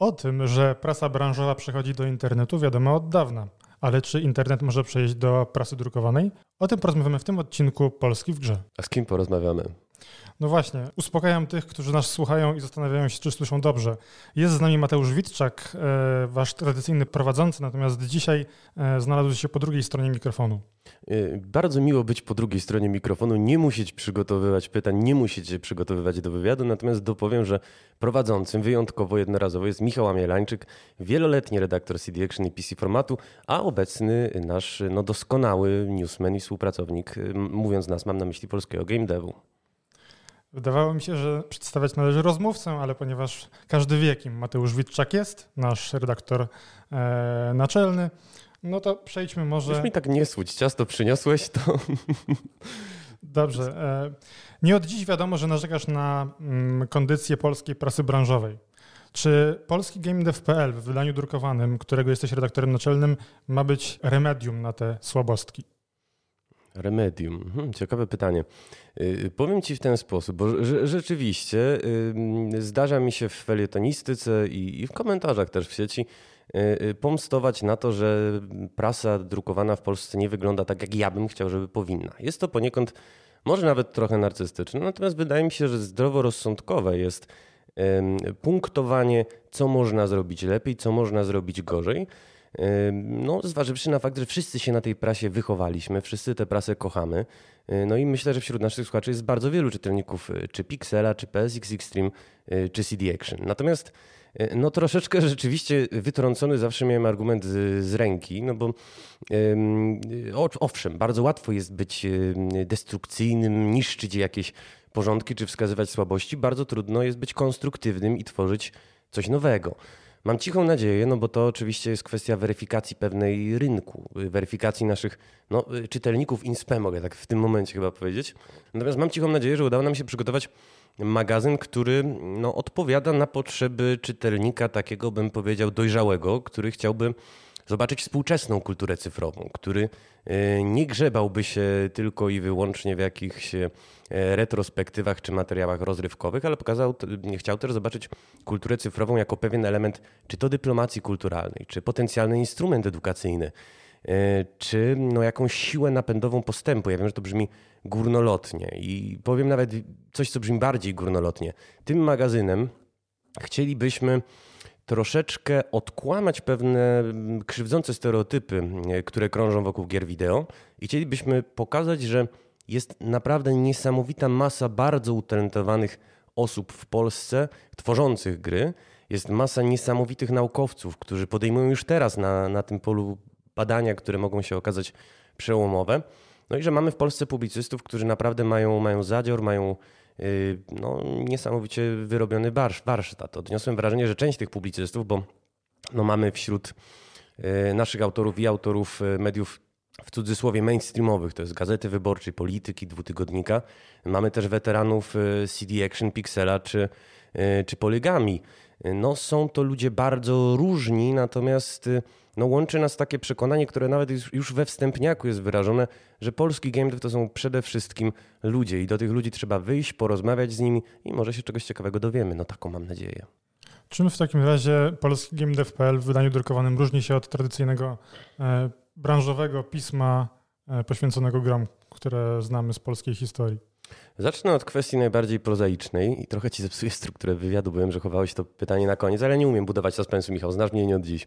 O tym, że prasa branżowa przechodzi do internetu, wiadomo od dawna. Ale czy internet może przejść do prasy drukowanej? O tym porozmawiamy w tym odcinku Polski w grze. A z kim porozmawiamy? No właśnie, uspokajam tych, którzy nas słuchają i zastanawiają się, czy słyszą dobrze. Jest z nami Mateusz Witczak, e, wasz tradycyjny prowadzący, natomiast dzisiaj e, znalazł się po drugiej stronie mikrofonu. E, bardzo miło być po drugiej stronie mikrofonu, nie musieć przygotowywać pytań, nie musieć się przygotowywać do wywiadu, natomiast dopowiem, że prowadzącym wyjątkowo jednorazowo jest Michał Amielańczyk, wieloletni redaktor CD Action i PC Formatu, a obecny nasz no, doskonały newsman i współpracownik, mówiąc nas, mam na myśli polskiego game devu. Wydawało mi się, że przedstawiać należy rozmówcę, ale ponieważ każdy wie, kim Mateusz Witczak jest, nasz redaktor e, naczelny, no to przejdźmy może... Już mi tak nie słuć, ciasto przyniosłeś, to... Dobrze. E, nie od dziś wiadomo, że narzekasz na mm, kondycję polskiej prasy branżowej. Czy polski GameDev.pl w wydaniu drukowanym, którego jesteś redaktorem naczelnym, ma być remedium na te słabostki? Remedium. Hmm, ciekawe pytanie. Yy, powiem Ci w ten sposób, bo rzeczywiście yy, zdarza mi się w felietonistyce i, i w komentarzach też w sieci yy, pomstować na to, że prasa drukowana w Polsce nie wygląda tak, jak ja bym chciał, żeby powinna. Jest to poniekąd może nawet trochę narcystyczne, natomiast wydaje mi się, że zdroworozsądkowe jest punktowanie, co można zrobić lepiej, co można zrobić gorzej no, zważywszy na fakt, że wszyscy się na tej prasie wychowaliśmy, wszyscy tę prasę kochamy. Y, no i myślę, że wśród naszych słuchaczy jest bardzo wielu czytelników y, czy Pixela, czy PSX Extreme, y, czy CD Action. Natomiast no troszeczkę rzeczywiście wytrącony zawsze miałem argument z, z ręki, no bo owszem, bardzo łatwo jest być destrukcyjnym, niszczyć jakieś porządki czy wskazywać słabości, bardzo trudno jest być konstruktywnym i tworzyć coś nowego. Mam cichą nadzieję, no bo to oczywiście jest kwestia weryfikacji pewnej rynku, weryfikacji naszych no, czytelników INSPE, mogę tak w tym momencie chyba powiedzieć. Natomiast mam cichą nadzieję, że udało nam się przygotować magazyn, który no, odpowiada na potrzeby czytelnika takiego, bym powiedział, dojrzałego, który chciałby zobaczyć współczesną kulturę cyfrową, który e, nie grzebałby się tylko i wyłącznie w jakichś e, retrospektywach czy materiałach rozrywkowych, ale pokazał, chciał też zobaczyć kulturę cyfrową jako pewien element czy to dyplomacji kulturalnej, czy potencjalny instrument edukacyjny, e, czy no jakąś siłę napędową postępu. Ja wiem, że to brzmi górnolotnie i powiem nawet coś, co brzmi bardziej górnolotnie. Tym magazynem chcielibyśmy troszeczkę odkłamać pewne krzywdzące stereotypy, e, które krążą wokół gier wideo i chcielibyśmy pokazać, że jest naprawdę niesamowita masa bardzo utalentowanych osób w Polsce tworzących gry. Jest masa niesamowitych naukowców, którzy podejmują już teraz na, na tym polu badania, które mogą się okazać przełomowe. No i że mamy w Polsce publicystów, którzy naprawdę mają, mają zadzior, mają no, niesamowicie wyrobiony warsztat. Odniosłem wrażenie, że część tych publicystów, bo no, mamy wśród y, naszych autorów i autorów y, mediów w cudzysłowie mainstreamowych, to jest Gazety Wyborczej, Polityki, Dwutygodnika. Mamy też weteranów CD Action, Pixela czy, czy Polygami. No, są to ludzie bardzo różni, natomiast no, łączy nas takie przekonanie, które nawet już we wstępniaku jest wyrażone, że polski game dev to są przede wszystkim ludzie i do tych ludzi trzeba wyjść, porozmawiać z nimi i może się czegoś ciekawego dowiemy. No taką mam nadzieję. Czym w takim razie polski GameDev.pl w wydaniu drukowanym różni się od tradycyjnego e, branżowego pisma e, poświęconego grom, które znamy z polskiej historii? Zacznę od kwestii najbardziej prozaicznej i trochę ci zepsuję strukturę wywiadu, byłem, że chowałeś to pytanie na koniec, ale nie umiem budować suspensu, Michał, znasz mnie nie od dziś.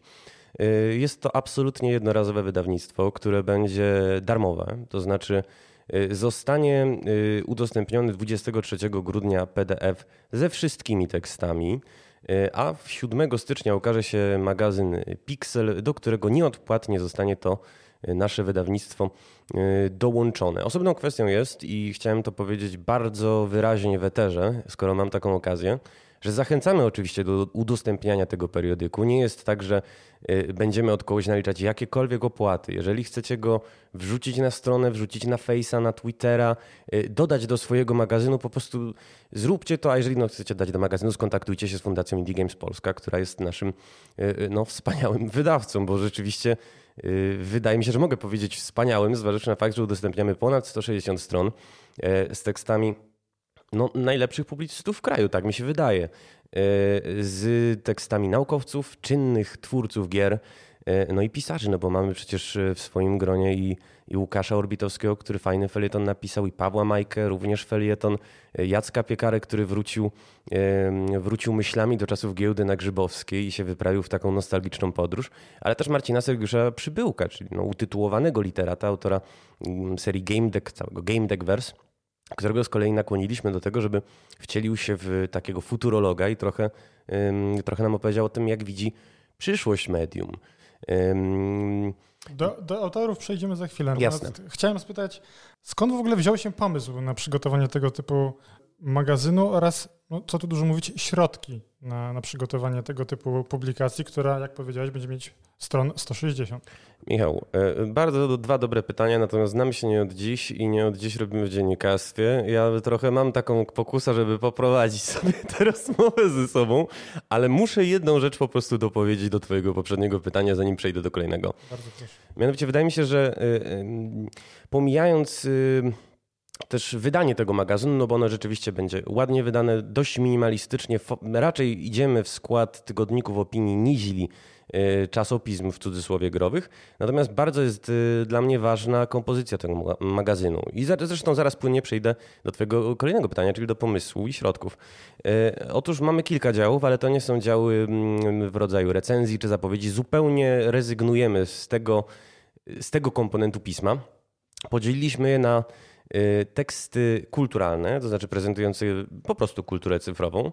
Y, jest to absolutnie jednorazowe wydawnictwo, które będzie darmowe, to znaczy y, zostanie y, udostępniony 23 grudnia PDF ze wszystkimi tekstami, a 7 stycznia ukaże się magazyn Pixel, do którego nieodpłatnie zostanie to nasze wydawnictwo dołączone. Osobną kwestią jest, i chciałem to powiedzieć bardzo wyraźnie w eterze, skoro mam taką okazję, że zachęcamy oczywiście do udostępniania tego periodyku. Nie jest tak, że y, będziemy od kogoś naliczać jakiekolwiek opłaty. Jeżeli chcecie go wrzucić na stronę, wrzucić na Face'a, na Twittera, y, dodać do swojego magazynu, po prostu zróbcie to, a jeżeli no, chcecie dać do magazynu, skontaktujcie się z Fundacją Indie Games Polska, która jest naszym y, no, wspaniałym wydawcą, bo rzeczywiście wydaje mi się, że mogę powiedzieć wspaniałym, zważywszy na fakt, że udostępniamy ponad 160 stron z tekstami no, najlepszych publicystów w kraju, tak mi się wydaje. z tekstami naukowców, czynnych twórców gier, no i pisarzy, no bo mamy przecież w swoim gronie i, i Łukasza Orbitowskiego, który fajny felieton napisał, i Pawła Majkę, również felieton, Jacka Piekarę, który wrócił, wrócił myślami do czasów giełdy na Grzybowskiej i się wyprawił w taką nostalgiczną podróż, ale też Marcina Sergiusza Przybyłka, czyli no, utytułowanego literata, autora mm, serii Game Deck, całego Game Deck Verse, którego z kolei nakłoniliśmy do tego, żeby wcielił się w takiego futurologa i trochę, trochę nam opowiedział o tym, jak widzi przyszłość medium. Do, do, autorów przejdziemy za chwilę. Jasne. Chciałem spytać, skąd w ogóle wziął się pomysł na przygotowanie tego typu magazynu oraz, no, co tu dużo mówić, środki na, na przygotowanie tego typu publikacji, która, jak powiedziałeś, będzie mieć stron 160. Michał, e, bardzo dwa dobre pytania, natomiast znamy się nie od dziś i nie od dziś robimy w dziennikarstwie. Ja trochę mam taką pokusę, żeby poprowadzić sobie tę rozmowę ze sobą, ale muszę jedną rzecz po prostu dopowiedzieć do twojego poprzedniego pytania, zanim przejdę do kolejnego. Bardzo proszę. Mianowicie wydaje mi się, że e, pomijając też wydanie tego magazynu, no bo ono rzeczywiście będzie ładnie wydane, dość minimalistycznie. Raczej idziemy w skład tygodników opinii Nizili, y, czasopism w cudzysłowie growych. Natomiast bardzo jest y, dla mnie ważna kompozycja tego magazynu. I zresztą zaraz płynnie przejdę do Twojego kolejnego pytania, czyli do pomysłu i środków. Y, otóż mamy kilka działów, ale to nie są działy mm, w rodzaju recenzji czy zapowiedzi. Zupełnie rezygnujemy z tego, z tego komponentu pisma. Podzieliliśmy je na teksty kulturalne, to znaczy prezentujące po prostu kulturę cyfrową.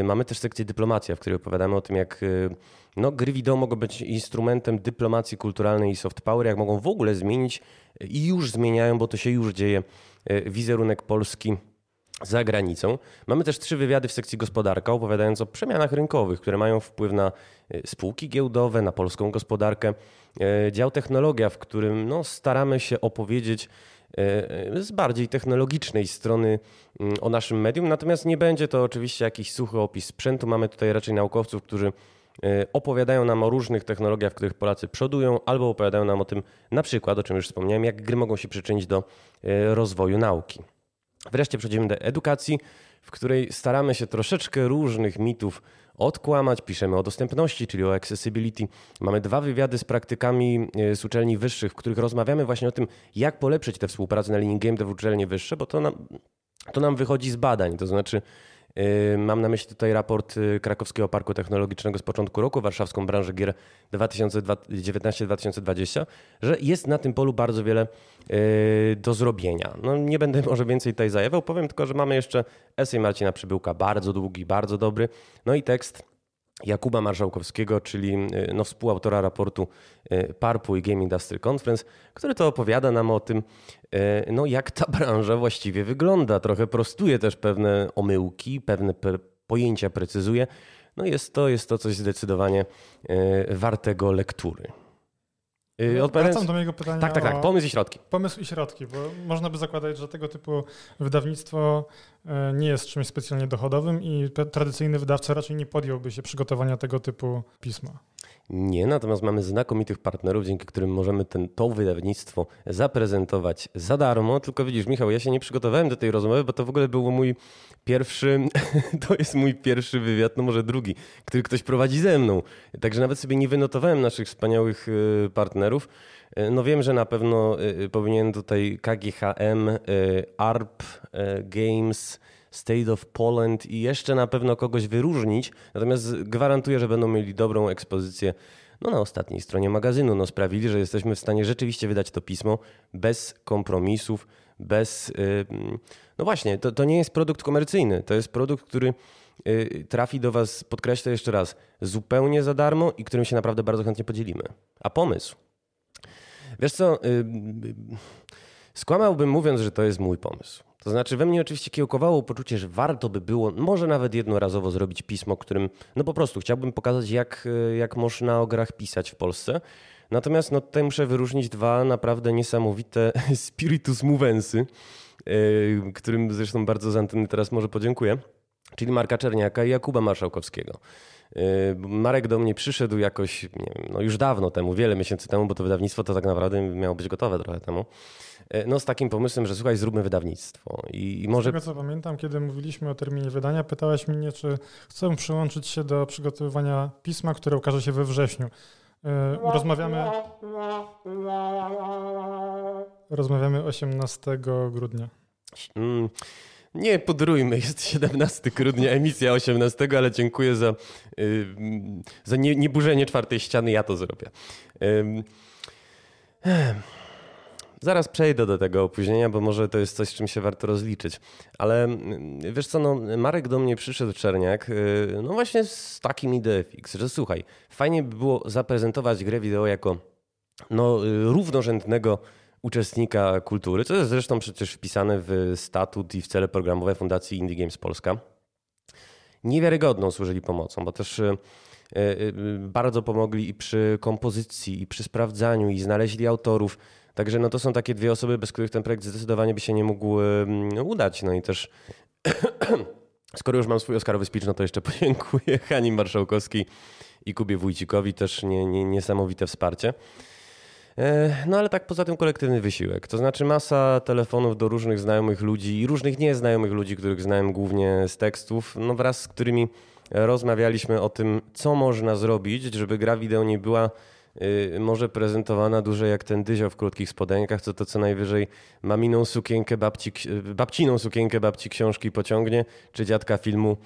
Y, mamy też sekcję dyplomacja, w której opowiadamy o tym, jak y, no, gry wideo mogą być instrumentem dyplomacji kulturalnej i soft power, jak mogą w ogóle zmienić i już zmieniają, bo to się już dzieje, wizerunek Polski za granicą. Mamy też trzy wywiady w sekcji gospodarka, opowiadając o przemianach rynkowych, które mają wpływ na spółki giełdowe, na polską gospodarkę. Dział technologia, w którym no, staramy się opowiedzieć z bardziej technologicznej strony mm, o naszym medium. Natomiast nie będzie to oczywiście jakiś suchy opis sprzętu. Mamy tutaj raczej naukowców, którzy e, opowiadają nam o różnych technologiach, w których Polacy przodują, albo opowiadają nam o tym, na przykład, o czym już wspomniałem, jak gry mogą się przyczynić do e, rozwoju nauki. Wreszcie przejdziemy do edukacji, w której staramy się troszeczkę różnych mitów odkłamać. Piszemy o dostępności, czyli o accessibility. Mamy dwa wywiady z praktykami e, z uczelni wyższych, w których rozmawiamy właśnie o tym, jak polepszyć tę współpracę na linii game dev uczelnie wyższe, bo to nam, to nam wychodzi z badań. To znaczy, mam na myśli tutaj raport yy, Krakowskiego Parku Technologicznego z początku roku, warszawską branżę gier 2019-2020, że jest na tym polu bardzo wiele yy, do zrobienia. No, nie będę może więcej tutaj zajawiał, powiem tylko, że mamy jeszcze esej Marcina Przybyłka, bardzo długi, bardzo dobry, no i tekst Jakuba Marszałkowskiego, czyli y, no, współautora raportu y, PARPU i Game Industry Conference, który to opowiada nam o tym, y, no, jak ta branża właściwie wygląda. Trochę prostuje też pewne omyłki, pewne pojęcia precyzuje. No jest to, jest to coś zdecydowanie wartego lektury. No, wracam do mojego pytania. Tak, tak, tak. Pomysł i środki. Pomysł i środki, bo można by zakładać, że tego typu wydawnictwo e, nie jest czymś specjalnie dochodowym i tradycyjny wydawca raczej nie podjąłby się przygotowania tego typu pisma. Nie, natomiast mamy znakomitych partnerów, dzięki którym możemy ten, to wydawnictwo zaprezentować za darmo. Tylko widzisz, Michał, ja się nie przygotowałem do tej rozmowy, bo to w ogóle był mój pierwszy, to jest mój pierwszy wywiad, no może drugi, który ktoś prowadzi ze mną. Także nawet sobie nie wynotowałem naszych wspaniałych y, partnerów. Y, no wiem, że na pewno y, powinien tutaj KGHM, ARP Games, State of Poland i jeszcze na pewno kogoś wyróżnić. Natomiast gwarantuję, że będą mieli dobrą ekspozycję no, na ostatniej stronie magazynu. No, sprawili, że jesteśmy w stanie rzeczywiście wydać to pismo bez kompromisów, bez. No właśnie, to, to nie jest produkt komercyjny. To jest produkt, który y, trafi do Was, podkreślę jeszcze raz, zupełnie za darmo i którym się naprawdę bardzo chętnie podzielimy. A pomysł. Wiesz co, skłamałbym mówiąc, że to jest mój pomysł. To znaczy we mnie oczywiście kiełkowało poczucie, że warto by było może nawet jednorazowo zrobić pismo, którym no po prostu chciałbym pokazać, jak, jak można o grach pisać w Polsce. Natomiast no, tutaj muszę wyróżnić dwa naprawdę niesamowite spiritus movensy, yy, którym zresztą bardzo z anteny teraz może podziękuję, czyli Marka Czerniaka i Jakuba Marszałkowskiego. Marek do mnie przyszedł jakoś, nie wiem, no już dawno temu, wiele miesięcy temu, bo to wydawnictwo to tak naprawdę miało być gotowe trochę temu. No z takim pomysłem, że słuchaj, zróbmy wydawnictwo. I, i może... Z tego co pamiętam, kiedy mówiliśmy o terminie wydania, pytałeś mnie, czy chcę przyłączyć się do przygotowywania pisma, które ukaże się we wrześniu. Rozmawiamy. Rozmawiamy 18 grudnia. Nie podrójmy, jest 17 grudnia, emisja 18, ale dziękuję za, za nie, nieburzenie czwartej ściany, ja to zrobię. Zaraz przejdę do tego opóźnienia, bo może to jest coś, z czym się warto rozliczyć. Ale wiesz co, no, Marek do mnie przyszedł, Czerniak, yy, no właśnie z takim ideefix, że słuchaj, fajnie by było zaprezentować grę wideo jako no, y, równorzędnego uczestnika kultury, co jest zresztą przecież wpisane w statut i w cele programowe Fundacji Indie Games Polska. Niewiarygodną służyli pomocą, bo też y, y, bardzo pomogli i przy kompozycji, i przy sprawdzaniu, i znaleźli autorów. Także no to są takie dwie osoby, bez których ten projekt zdecydowanie by się nie mógł udać. No i też skoro już mam swój Oscarowy speech, no to jeszcze podziękuję Hani Marszałkowskiej i Kubie Wójcikowi, też nie, nie, niesamowite wsparcie. E, no ale tak poza tym kolektywny wysiłek. To znaczy masa telefonów do różnych znajomych ludzi i różnych nieznajomych ludzi, których znałem głównie z tekstów, no wraz z którymi rozmawialiśmy o tym, co można zrobić, żeby gra wideo nie była y, może prezentowana dłużej jak ten dyzio w krótkich spodenkach, co to co najwyżej maminą sukienkę babci, babciną sukienkę babci książki pociągnie, czy dziadka filmu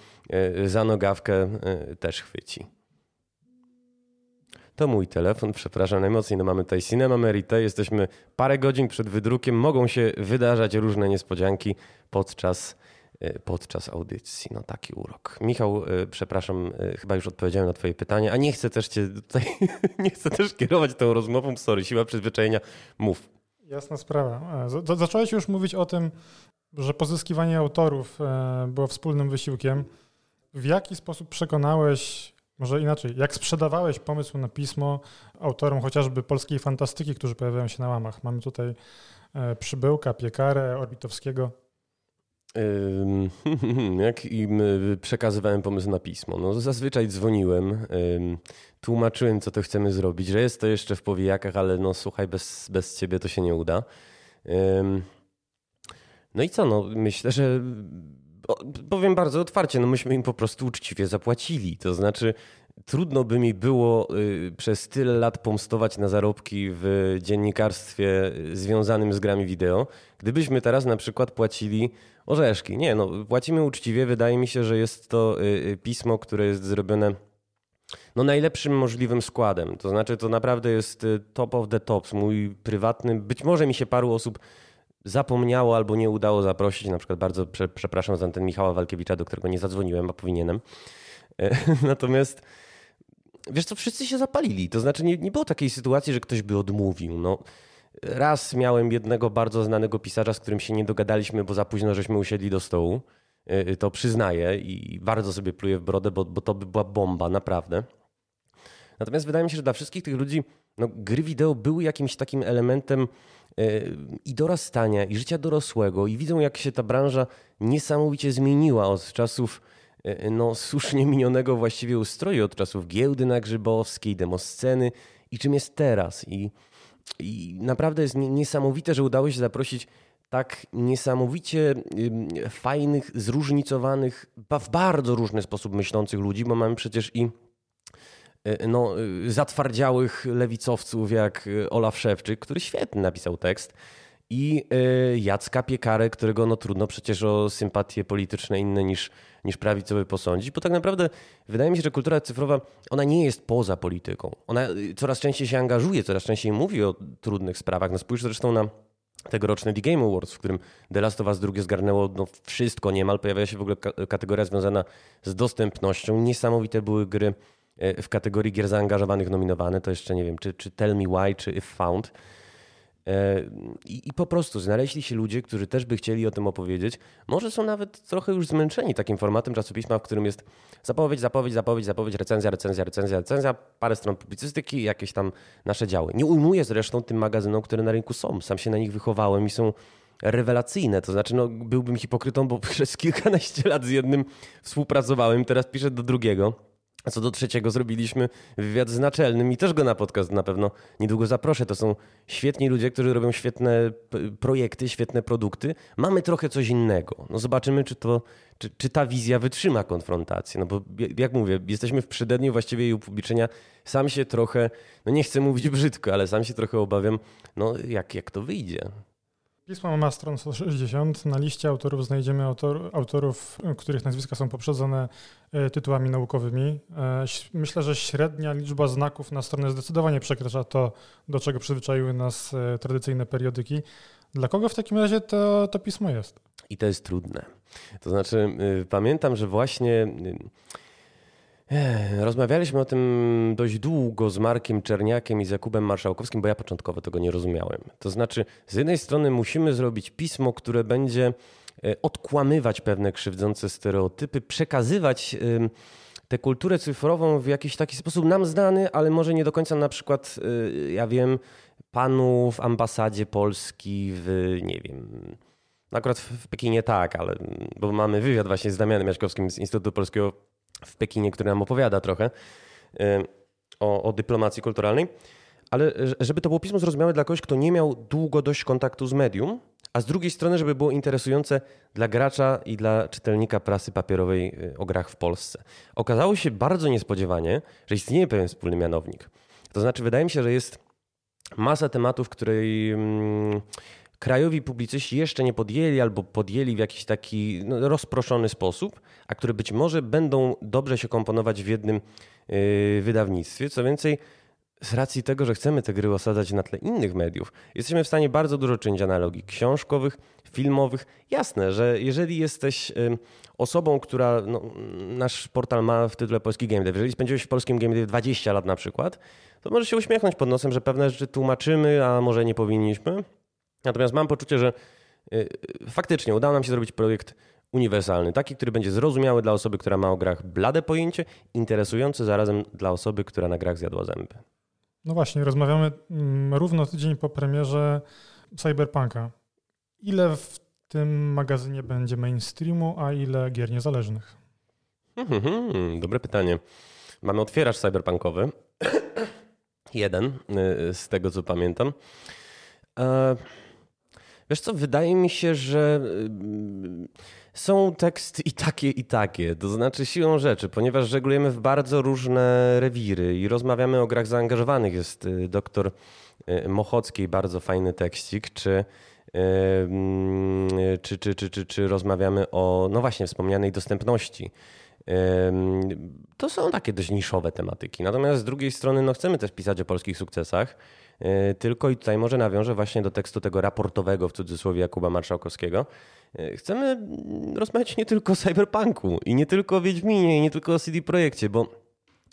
y, za nogawkę y, też chwyci. To mój telefon, przepraszam najmocniej, no mamy tutaj Cinema Merite, jesteśmy parę godzin przed wydrukiem, mogą się wydarzać różne niespodzianki podczas, e, podczas audycji. No taki urok. Michał, e, przepraszam, e, chyba już odpowiedziałem na twoje pytanie, a nie chcę też cię tutaj, nie chcę też kierować tą rozmową, sorry, siła przyzwyczajenia, mów. Jasna sprawa. Zacząłeś już mówić o tym, że pozyskiwanie autorów było wspólnym wysiłkiem. W jaki sposób przekonałeś może inaczej, jak sprzedawałeś pomysł na pismo autorom chociażby polskiej fantastyki, którzy pojawiają się na łamach? Mamy tutaj e, Przybyłka, Piekarę, Orbitowskiego. Jak im e, przekazywałem pomysł na pismo? No, zazwyczaj dzwoniłem, tłumaczyłem, co to chcemy zrobić, że jest to jeszcze w powijakach, ale no słuchaj, bez, bez ciebie to się nie uda. No i co? No, myślę, że powiem bardzo otwarcie, no myśmy im po prostu uczciwie zapłacili. To znaczy, trudno by mi było y, przez tyle lat pomstować na zarobki w dziennikarstwie związanym z grami wideo, gdybyśmy teraz na przykład płacili orzeszki. Nie, no płacimy uczciwie. Wydaje mi się, że jest to y, y, pismo, które jest zrobione no najlepszym możliwym składem. To znaczy, to naprawdę jest top of the tops, mój prywatny. Być może mi się paru osób zapomniało albo nie udało zaprosić, na przykład bardzo prze, przepraszam za ten Michała Walkiewicza, do którego nie zadzwoniłem, a powinienem. E, natomiast wiesz co, wszyscy się zapalili. To znaczy nie, nie było takiej sytuacji, że ktoś by odmówił. No, raz miałem jednego bardzo znanego pisarza, z którym się nie dogadaliśmy, bo za późno żeśmy usiedli do stołu. E, to przyznaję i bardzo sobie pluję w brodę, bo, bo to by była bomba, naprawdę. Natomiast wydaje mi się, że dla wszystkich tych ludzi no, gry wideo były jakimś takim elementem i dorastania, i życia dorosłego, i widzą, jak się ta branża niesamowicie zmieniła od czasów e, no, słusznie minionego właściwie ustroju, od czasów giełdy nagrzybowskiej, demosceny i czym jest teraz. I, i naprawdę jest niesamowite, że udało się zaprosić tak niesamowicie fajnych, zróżnicowanych, w bardzo różny sposób myślących ludzi, bo mamy przecież i E, no, e, zatwardziałych lewicowców jak e, Olaf Szewczyk, który świetnie napisał tekst, i Jacka Piekarę, którego no, trudno przecież o sympatie polityczne inne niż, niż prawicowy posądzić, bo tak naprawdę wydaje mi się, że kultura cyfrowa, ona nie jest poza polityką. Ona coraz częściej się angażuje, coraz częściej mówi o trudnych sprawach. No spójrz zresztą na tegoroczny The Game Awards, w którym The Last of Us II zgarnęło no, wszystko niemal. Pojawia się w ogóle kategoria związana z dostępnością. Niesamowite były gry E, w kategorii gier zaangażowanych nominowane, to jeszcze nie wiem, czy, czy Tell Me Why, czy If Found. E, I, I, po prostu znaleźli się ludzie, którzy też by chcieli o tym opowiedzieć. Może są nawet trochę już zmęczeni takim formatem czasopisma, w którym jest zapowiedź, zapowiedź, zapowiedź, zapowiedź, recenzja, recenzja, recenzja, recenzja, parę stron publicystyki, jakieś tam nasze działy. Nie ujmuję zresztą tym magazynom, które na rynku są. Sam się na nich wychowałem i są rewelacyjne. To znaczy, no, byłbym hipokrytą, bo przez kilkanaście lat z jednym współpracowałem, teraz piszę do drugiego co do trzeciego zrobiliśmy wywiad z naczelnym i też go na podcast na pewno niedługo zaproszę. To są świetni ludzie, którzy robią świetne projekty, świetne produkty. Mamy trochę coś innego. No zobaczymy, czy, to, czy, czy ta wizja wytrzyma konfrontację. No bo jak mówię, jesteśmy w przededniu właściwie jej upubliczenia. Sam się trochę, no nie chcę mówić brzydko, ale sam się trochę obawiam, no jak, jak to wyjdzie. Pismo ma stron 160. Na liście autorów znajdziemy autor, autorów, których nazwiska są poprzedzone e, tytułami naukowymi. E, myślę, że średnia liczba znaków na stronę zdecydowanie przekracza to, do czego przyzwyczaiły nas e, tradycyjne periodyki. Dla kogo w takim razie to, to pismo jest? I to jest trudne. To znaczy, pamiętam, że właśnie Rozmawialiśmy o tym dość długo z Markiem Czerniakiem i z Jakubem Marszałkowskim, bo ja początkowo tego nie rozumiałem. To znaczy, z jednej strony musimy zrobić pismo, które będzie e, odkłamywać pewne krzywdzące stereotypy, przekazywać tę kulturę cyfrową w jakiś taki sposób nam znany, ale może nie do końca na przykład, e, ja wiem, panu w ambasadzie Polski w, nie wiem, akurat w Pekinie tak, ale bo mamy wywiad właśnie z Damianem Jaśkowskim z Instytutu Polskiego w Pekinie, który nam opowiada trochę o, o dyplomacji kulturalnej. Ale żeby to było pismo zrozumiałe dla kogoś, kto nie miał długo dość kontaktu z medium, a z drugiej strony, żeby było interesujące dla gracza i dla czytelnika prasy papierowej y, o grach w Polsce. Okazało się bardzo niespodziewanie, że istnieje pewien wspólny mianownik. To znaczy, wydaje mi się, że jest masa tematów, której mm, krajowi publicyści jeszcze nie podjęli albo podjęli w jakiś taki no, rozproszony sposób, a które być może będą dobrze się komponować w jednym yy, wydawnictwie. Co więcej, z racji tego, że chcemy te gry osadzać na tle innych mediów, jesteśmy w stanie bardzo dużo czynić analogii książkowych, filmowych. Jasne, że jeżeli jesteś yy, osobą, która no, nasz portal ma w tytule Polski Game Dev, jeżeli spędziłeś w polskim Game Dev 20 lat na przykład, to możesz się uśmiechnąć pod nosem, że pewne rzeczy tłumaczymy, a może nie powinniśmy. Natomiast mam poczucie, że y, faktycznie udało nam się zrobić projekt uniwersalny, taki, który będzie zrozumiały dla osoby, która ma o grach blade pojęcie, interesujący zarazem dla osoby, która na grach zjadła zęby. No właśnie, rozmawiamy mm, równo tydzień po premierze Cyberpunka. Ile w tym magazynie będzie mainstreamu, a ile gier niezależnych? Hmm, hmm, hmm, dobre pytanie. Mamy otwieracz cyberpunkowy. Jeden y, z tego, co pamiętam. E Wiesz co, wydaje mi się, że y, są teksty i takie, i takie. To znaczy siłą rzeczy, ponieważ żeglujemy w bardzo różne rewiry i rozmawiamy o grach zaangażowanych. Jest y, doktor y, Mochockiej bardzo fajny tekstik, czy, czy, czy, czy, czy, czy rozmawiamy o, no właśnie, wspomnianej dostępności. To są takie dość niszowe tematyki. Natomiast z drugiej strony no, chcemy też pisać o polskich sukcesach. E, tylko i tutaj może nawiążę właśnie do tekstu tego raportowego w cudzysłowie Jakuba Marszałkowskiego. E, chcemy mm, rozmawiać nie tylko o cyberpunku i nie tylko o Wiedźminie i nie tylko o CD Projekcie, bo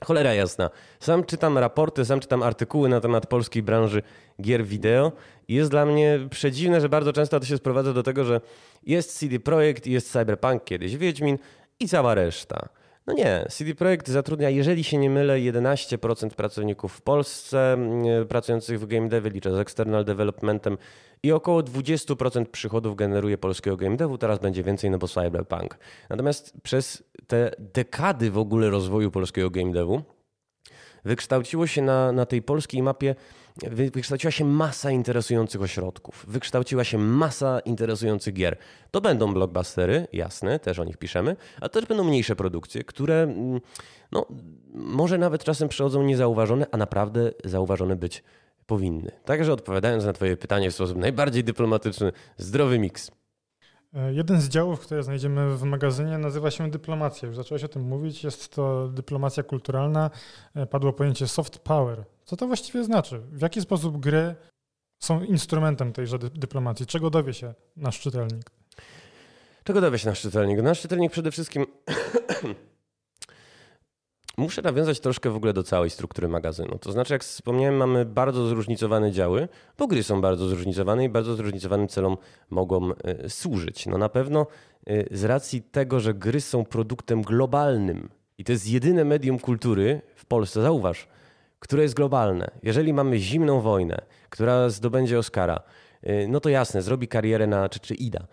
cholera jasna. Sam czytam raporty, sam czytam artykuły na temat polskiej branży gier wideo i jest dla mnie przedziwne, że bardzo często to się sprowadza do tego, że jest CD Projekt, jest Cyberpunk, kiedyś Wiedźmin i cała reszta. No nie, CD Projekt zatrudnia, jeżeli się nie mylę, 11% pracowników w Polsce mm, pracujących w game devie, liczę z external developmentem i około 20% przychodów generuje polskiego game devu, teraz będzie więcej, no bo cyberpunk. Natomiast przez te dekady w ogóle rozwoju polskiego game devu wykształciło się na, na tej polskiej mapie wykształciła się masa interesujących ośrodków, wykształciła się masa interesujących gier. To będą blockbustery, jasne, też o nich piszemy, a też będą mniejsze produkcje, które mm, no, może nawet czasem przechodzą niezauważone, a naprawdę zauważone być powinny. Także odpowiadając na Twoje pytanie w sposób najbardziej dyplomatyczny, zdrowy miks. E, jeden z działów, które znajdziemy w magazynie, nazywa się dyplomacja. Już zacząłeś o tym mówić. Jest to dyplomacja kulturalna. E, padło pojęcie soft power. Co to właściwie znaczy? W jaki sposób gry są instrumentem tejże dyplomacji? Czego dowie się nasz czytelnik? Czego dowie się nasz czytelnik? Nasz czytelnik przede wszystkim Muszę nawiązać troszkę w ogóle do całej struktury magazynu. To znaczy, jak wspomniałem, mamy bardzo zróżnicowane działy, bo gry są bardzo zróżnicowane i bardzo zróżnicowanym celom mogą e, służyć. No na pewno e, z racji tego, że gry są produktem globalnym i to jest jedyne medium kultury w Polsce, zauważ, które jest globalne. Jeżeli mamy zimną wojnę, która zdobędzie Oscara, e, no to jasne, zrobi karierę na, czy, czy Ida,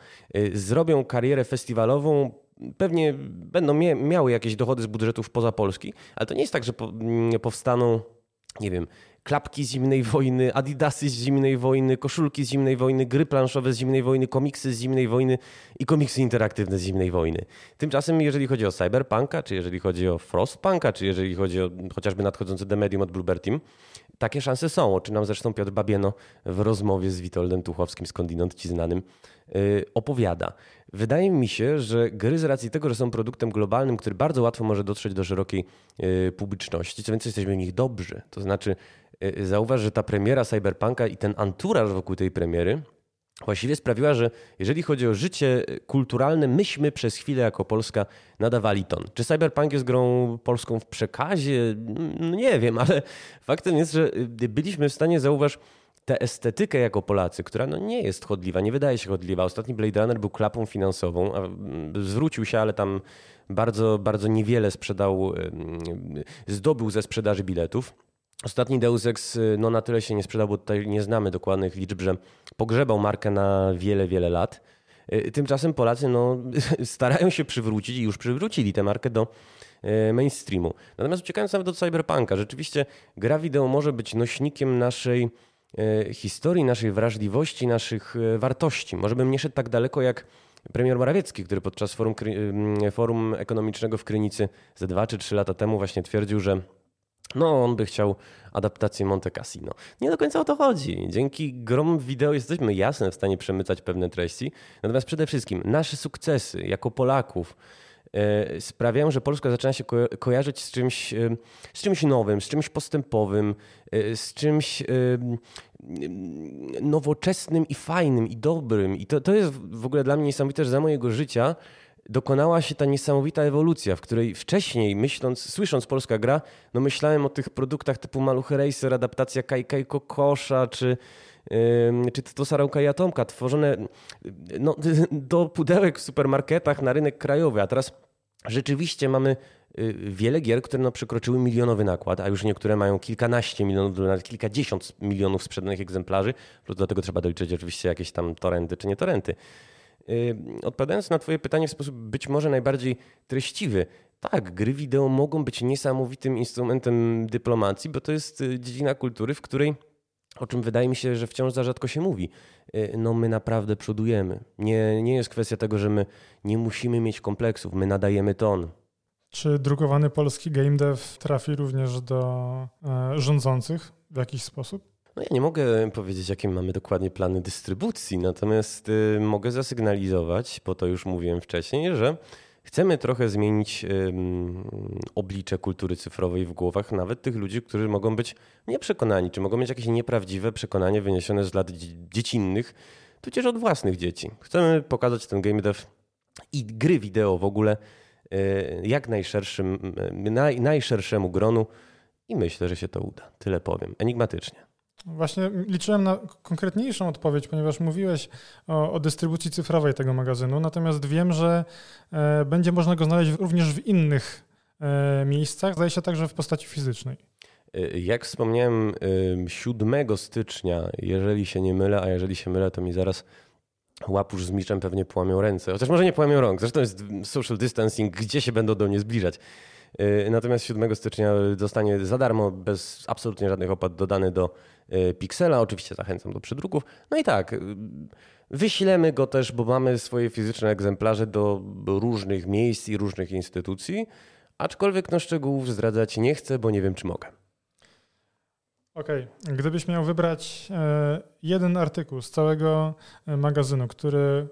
zrobią karierę festiwalową pewnie będą miały jakieś dochody z budżetów poza Polski, ale to nie jest tak, że mm, powstaną, nie wiem, klapki z zimnej wojny, adidasy z zimnej wojny, koszulki z zimnej wojny, gry planszowe z zimnej wojny, komiksy z zimnej wojny i komiksy interaktywne z zimnej wojny. Tymczasem jeżeli chodzi o Cyberpunka, czy jeżeli chodzi o Frostpunka, czy jeżeli chodzi o chociażby nadchodzący The Medium od Bluebird Team, takie szanse są, o czym nam zresztą Piotr Babieno w rozmowie z Witoldem Tuchowskim, skądinąd ci znanym, yy, opowiada. Wydaje mi się, że gry z racji tego, że są produktem globalnym, który bardzo łatwo może dotrzeć do szerokiej yy, publiczności, co więcej jesteśmy w nich dobrzy. To znaczy Y, zauważ, że ta premiera Cyberpunka i ten anturaż wokół tej premiery właściwie sprawiła, że jeżeli chodzi o życie kulturalne, myśmy przez chwilę jako Polska nadawali ton. Czy Cyberpunk jest grą polską w przekazie? No nie wiem, ale faktem jest, że y, byliśmy w stanie zauważyć tę estetykę jako Polacy, która no nie jest chodliwa, nie wydaje się chodliwa. Ostatni Blade Runner był klapą finansową, a mm, zwrócił się, ale tam bardzo, bardzo niewiele sprzedał, zdobył ze sprzedaży biletów. Ostatni Deus Ex y, no, na tyle się nie sprzedał, bo tutaj nie znamy dokładnych liczb, że pogrzebał markę na wiele, wiele lat. Y, tymczasem Polacy no, starają się przywrócić i już przywrócili tę markę do y, mainstreamu. Natomiast uciekając nawet do cyberpunka, rzeczywiście gra wideo może być nośnikiem naszej historii, naszej wrażliwości, naszych wartości. Może bym nie szedł tak daleko jak premier Morawiecki, który podczas forum, forum ekonomicznego w Krynicy ze dwa czy trzy lata temu właśnie twierdził, że no, on by chciał adaptację Monte Cassino. Nie do końca o to chodzi. Dzięki grom wideo jesteśmy jasne w stanie przemycać pewne treści. Natomiast przede wszystkim nasze sukcesy jako Polaków e, sprawiają, że Polska zaczyna się ko kojarzyć z czymś, e, z czymś nowym, z czymś postępowym, e, z czymś nowoczesnym i fajnym i dobrym. I to, to jest w ogóle dla mnie niesamowite, że za mojego życia dokonała się ta niesamowita ewolucja, w której wcześniej, myśląc, słysząc polska gra, no myślałem o tych produktach typu Maluchy Racer, adaptacja Kai Kokosza, czy, yy, czy to Sarałka i Atomka, tworzone no, do pudełek w supermarketach na rynek krajowy, a teraz rzeczywiście mamy y, wiele gier, które no przekroczyły milionowy nakład, a już niektóre mają kilkanaście milionów, nawet kilkadziesiąt milionów sprzedanych egzemplarzy, plus do tego trzeba doliczyć oczywiście jakieś tam torenty czy nie torenty. Odpowiadając na Twoje pytanie w sposób być może najbardziej treściwy, tak, gry wideo mogą być niesamowitym instrumentem dyplomacji, bo to jest y, dziedzina kultury, w której, o czym wydaje mi się, że wciąż za rzadko się mówi, y, no my naprawdę przodujemy. Nie, nie jest kwestia tego, że my nie musimy mieć kompleksów, my nadajemy ton. Czy drukowany polski game dev trafi również do e, rządzących w jakiś sposób? No ja nie mogę powiedzieć, jakie mamy dokładnie plany dystrybucji, natomiast y, mogę zasygnalizować, bo to już mówiłem wcześniej, że chcemy trochę zmienić oblicze kultury cyfrowej w głowach nawet tych ludzi, którzy mogą być nieprzekonani, czy mogą mieć jakieś nieprawdziwe przekonanie wyniesione z lat dziecinnych, tudzież od własnych dzieci. Chcemy pokazać ten game dev i gry wideo w ogóle y, jak najszerszym, y, naj, najszerszemu gronu i myślę, że się to uda. Tyle powiem. Enigmatycznie. Właśnie liczyłem na konkretniejszą odpowiedź, ponieważ mówiłeś o, o, dystrybucji cyfrowej tego magazynu, natomiast wiem, że e, będzie można go znaleźć również w innych e, miejscach, zdaje się także w postaci fizycznej. E, jak wspomniałem, 7 stycznia, jeżeli się nie mylę, a jeżeli się mylę, to mi zaraz łapusz z miczem pewnie połamią ręce. Chociaż może nie połamią rąk, zresztą jest social distancing, gdzie się będą do mnie zbliżać. Natomiast 7 stycznia zostanie za darmo, bez absolutnie żadnych opłat dodany do Pixela. Oczywiście zachęcam do przydruków. No i tak, y, wyślemy go też, bo mamy swoje fizyczne egzemplarze do różnych miejsc i różnych instytucji, aczkolwiek no szczegółów zdradzać nie chcę, bo nie wiem, czy mogę. Okej, okay. gdybyś miał wybrać e, jeden artykuł z całego e, magazynu, który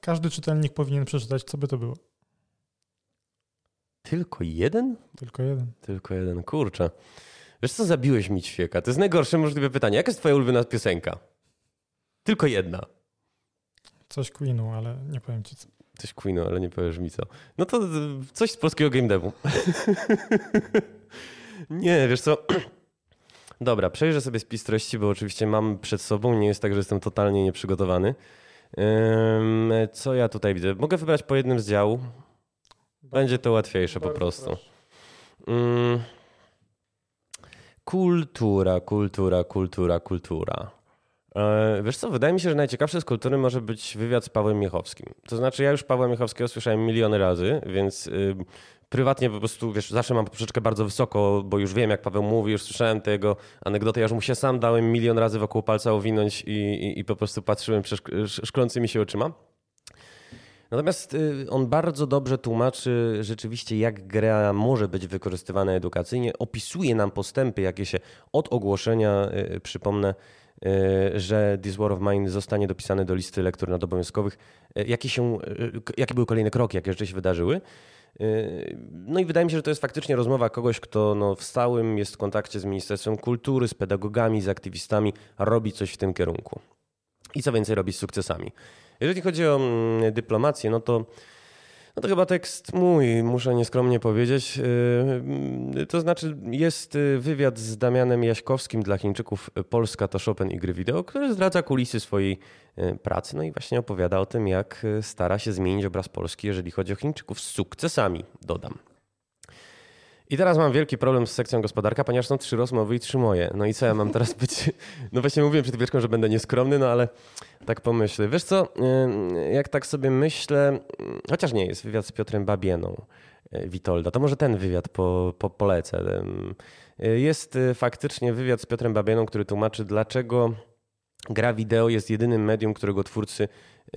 każdy czytelnik powinien przeczytać, co by to było? Tylko jeden? Tylko jeden. Tylko jeden, kurczę. Wiesz co, zabiłeś mi ćwieka. To jest najgorsze możliwe pytanie. Jaka jest twoja ulubiona piosenka? Tylko jedna. Coś Queenu, ale nie powiem ci co. Coś Queenu, ale nie powiesz mi co. No to coś z polskiego game devu. nie, wiesz co... Dobra, przejrzę sobie spis treści, bo oczywiście mam przed sobą. Nie jest tak, że jestem totalnie nieprzygotowany. Co ja tutaj widzę? Mogę wybrać po jednym z działu. Będzie to łatwiejsze po prostu. Kultura, kultura, kultura, kultura. E, wiesz co, wydaje mi się, że najciekawszy z kultury może być wywiad z Pawłem Miechowskim. To znaczy, ja już Pawła Miechowskiego słyszałem miliony razy, więc y, prywatnie po prostu, wiesz, zawsze mam poprzeczkę bardzo wysoko, bo już wiem, jak Paweł mówi, już słyszałem te jego anegdoty, ja już mu się sam dałem milion razy wokół palca owinąć i, i, i po prostu patrzyłem szklącymi się oczyma. Natomiast y, on bardzo dobrze tłumaczy rzeczywiście, jak gra może być wykorzystywana edukacyjnie. Opisuje nam postępy, jakie się od ogłoszenia, y, przypomnę, y, że This War of Mine zostanie dopisany do listy lektur nadobowiązkowych, jakie, się, jakie były kolejne kroki, jakie rzeczy się wydarzyły. No i wydaje mi się, że to jest faktycznie rozmowa kogoś, kto no w stałym jest w kontakcie z Ministerstwem Kultury, z pedagogami, z aktywistami, robi coś w tym kierunku. I co więcej, robi z sukcesami. Jeżeli chodzi o mm, dyplomację, no to, no to chyba tekst mój, muszę nieskromnie powiedzieć. Y, y, to znaczy, jest y, wywiad z Damianem Jaśkowskim dla Chińczyków Polska to Chopin i gry wideo, który zdradza kulisy swojej pracy. No i właśnie opowiada o tym, jak stara się zmienić obraz Polski, jeżeli chodzi o Chińczyków z sukcesami, dodam. I teraz mam wielki problem z sekcją gospodarka, ponieważ są trzy rozmowy i trzy moje. No i co ja mam teraz być? No właśnie mówiłem przed chwileczką, że będę nieskromny, no ale tak pomyślę. Wiesz co, jak tak sobie myślę, chociaż nie jest wywiad z Piotrem Babieną e, Witolda, to może ten wywiad po, po, polecę. Jest e, faktycznie wywiad z Piotrem Babieną, który tłumaczy, dlaczego gra wideo jest jedynym medium, którego twórcy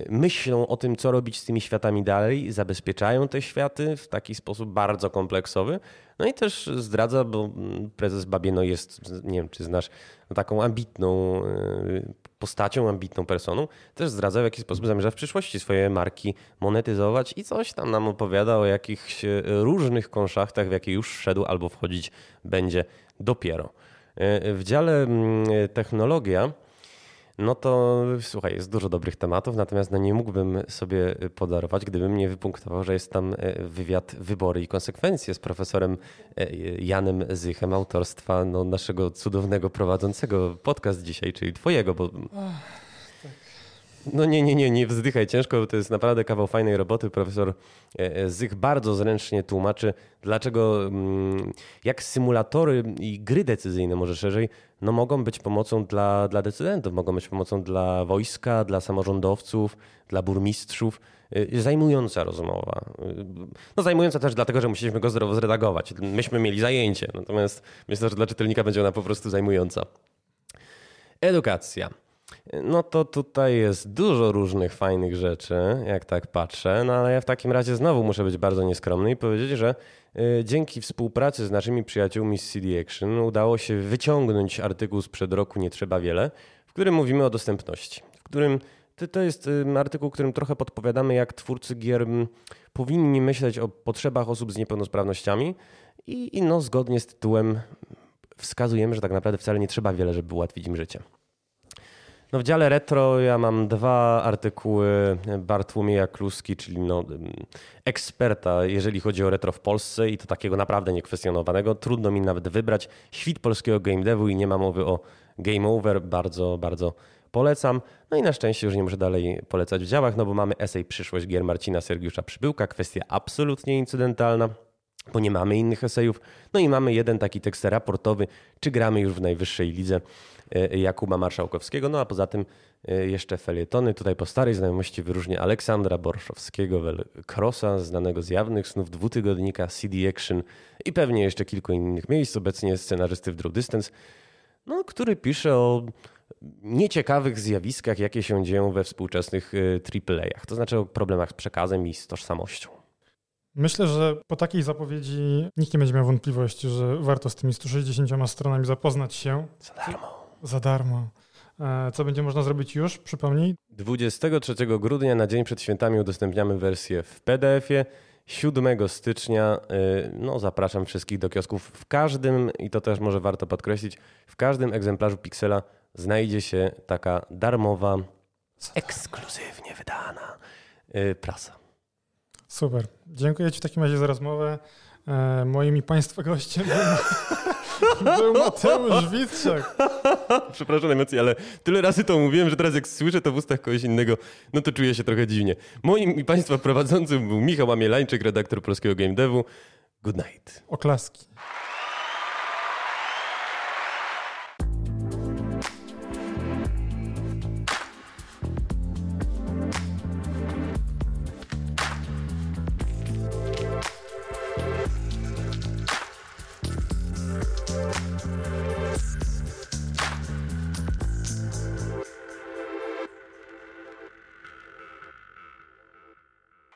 myślą o tym, co robić z tymi światami dalej, zabezpieczają te światy w taki sposób bardzo kompleksowy. No i też zdradza, bo prezes Babieno jest, nie wiem czy znasz, no taką ambitną y, postacią, ambitną personą, też zdradza w jaki sposób zamierza w przyszłości swoje marki monetyzować i coś tam nam opowiada o jakichś różnych konszachtach, w jakie już wszedł albo wchodzić będzie dopiero. Y, w dziale mm, technologia no to słuchaj, jest dużo dobrych tematów, natomiast no nie mógłbym sobie podarować, gdybym nie wypunktował, że jest tam e, wywiad Wybory i konsekwencje z profesorem e, Janem Zychem autorstwa no, naszego cudownego prowadzącego podcast dzisiaj, czyli twojego, bo... No nie, nie, nie, nie wzdychaj ciężko, to jest naprawdę kawał fajnej roboty. Profesor e, Zych bardzo zręcznie tłumaczy, dlaczego, mm, jak symulatory i gry decyzyjne, może szerzej, no mogą być pomocą dla, dla decydentów, mogą być pomocą dla wojska, dla samorządowców, dla burmistrzów. E, zajmująca rozmowa. E, no zajmująca też dlatego, że musieliśmy go zdrowo zredagować. Myśmy mieli zajęcie, natomiast myślę, że dla czytelnika będzie ona po prostu zajmująca. Edukacja. No to tutaj jest dużo różnych fajnych rzeczy, jak tak patrzę, no ale ja w takim razie znowu muszę być bardzo nieskromny i powiedzieć, że y, dzięki współpracy z naszymi przyjaciółmi z CD Action udało się wyciągnąć artykuł sprzed roku Nie Trzeba Wiele, w którym mówimy o dostępności, w którym to jest artykuł, którym trochę podpowiadamy, jak twórcy gier powinni myśleć o potrzebach osób z niepełnosprawnościami i, i no, zgodnie z tytułem wskazujemy, że tak naprawdę wcale nie trzeba wiele, żeby ułatwić im życie. No w dziale retro ja mam dwa artykuły Bartłomieja Kluski, czyli no, eksperta, jeżeli chodzi o retro w Polsce i to takiego naprawdę niekwestionowanego. Trudno mi nawet wybrać. Świt polskiego game devu i nie ma mowy o game over. Bardzo, bardzo polecam. No i na szczęście już nie muszę dalej polecać w działach, no bo mamy esej Przyszłość gier Marcina Sergiusza Przybyłka. Kwestia absolutnie incydentalna bo nie mamy innych esejów. No i mamy jeden taki tekst raportowy, czy gramy już w najwyższej lidze Jakuba Marszałkowskiego. No a poza tym e, jeszcze felietony. Tutaj po starej znajomości wyróżnię Aleksandra Borszowskiego, Krosa, znanego z jawnych snów dwutygodnika CD Action i pewnie jeszcze kilku innych miejsc. Obecnie scenarzysty w Draw Distance, no, który pisze o nieciekawych zjawiskach, jakie się dzieją we współczesnych e, AAA-ach. To znaczy o problemach z przekazem i z tożsamością. Myślę, że po takiej zapowiedzi nikt nie będzie miał wątpliwości, że warto z tymi 160 stronami zapoznać się. Za darmo. Za darmo. E, co będzie można zrobić już? Przypomnij. 23 grudnia na dzień przed świętami udostępniamy wersję w PDF-ie. 7 stycznia e, no, zapraszam wszystkich do kiosków. W każdym, i to też może warto podkreślić, w każdym egzemplarzu Pixela znajdzie się taka darmowa, ekskluzywnie wydana e, prasa. Super. Dziękuję Ci w takim razie za rozmowę. Moim i Państwa gościem Był Mateusz Witczak. Przepraszam emocji, ale tyle razy to mówiłem, że teraz jak słyszę to w ustach kogoś innego, no to czuję się trochę dziwnie. Moim i Państwa prowadzącym był Michał Amielańczyk, redaktor polskiego Game Devu. Good night. Oklaski.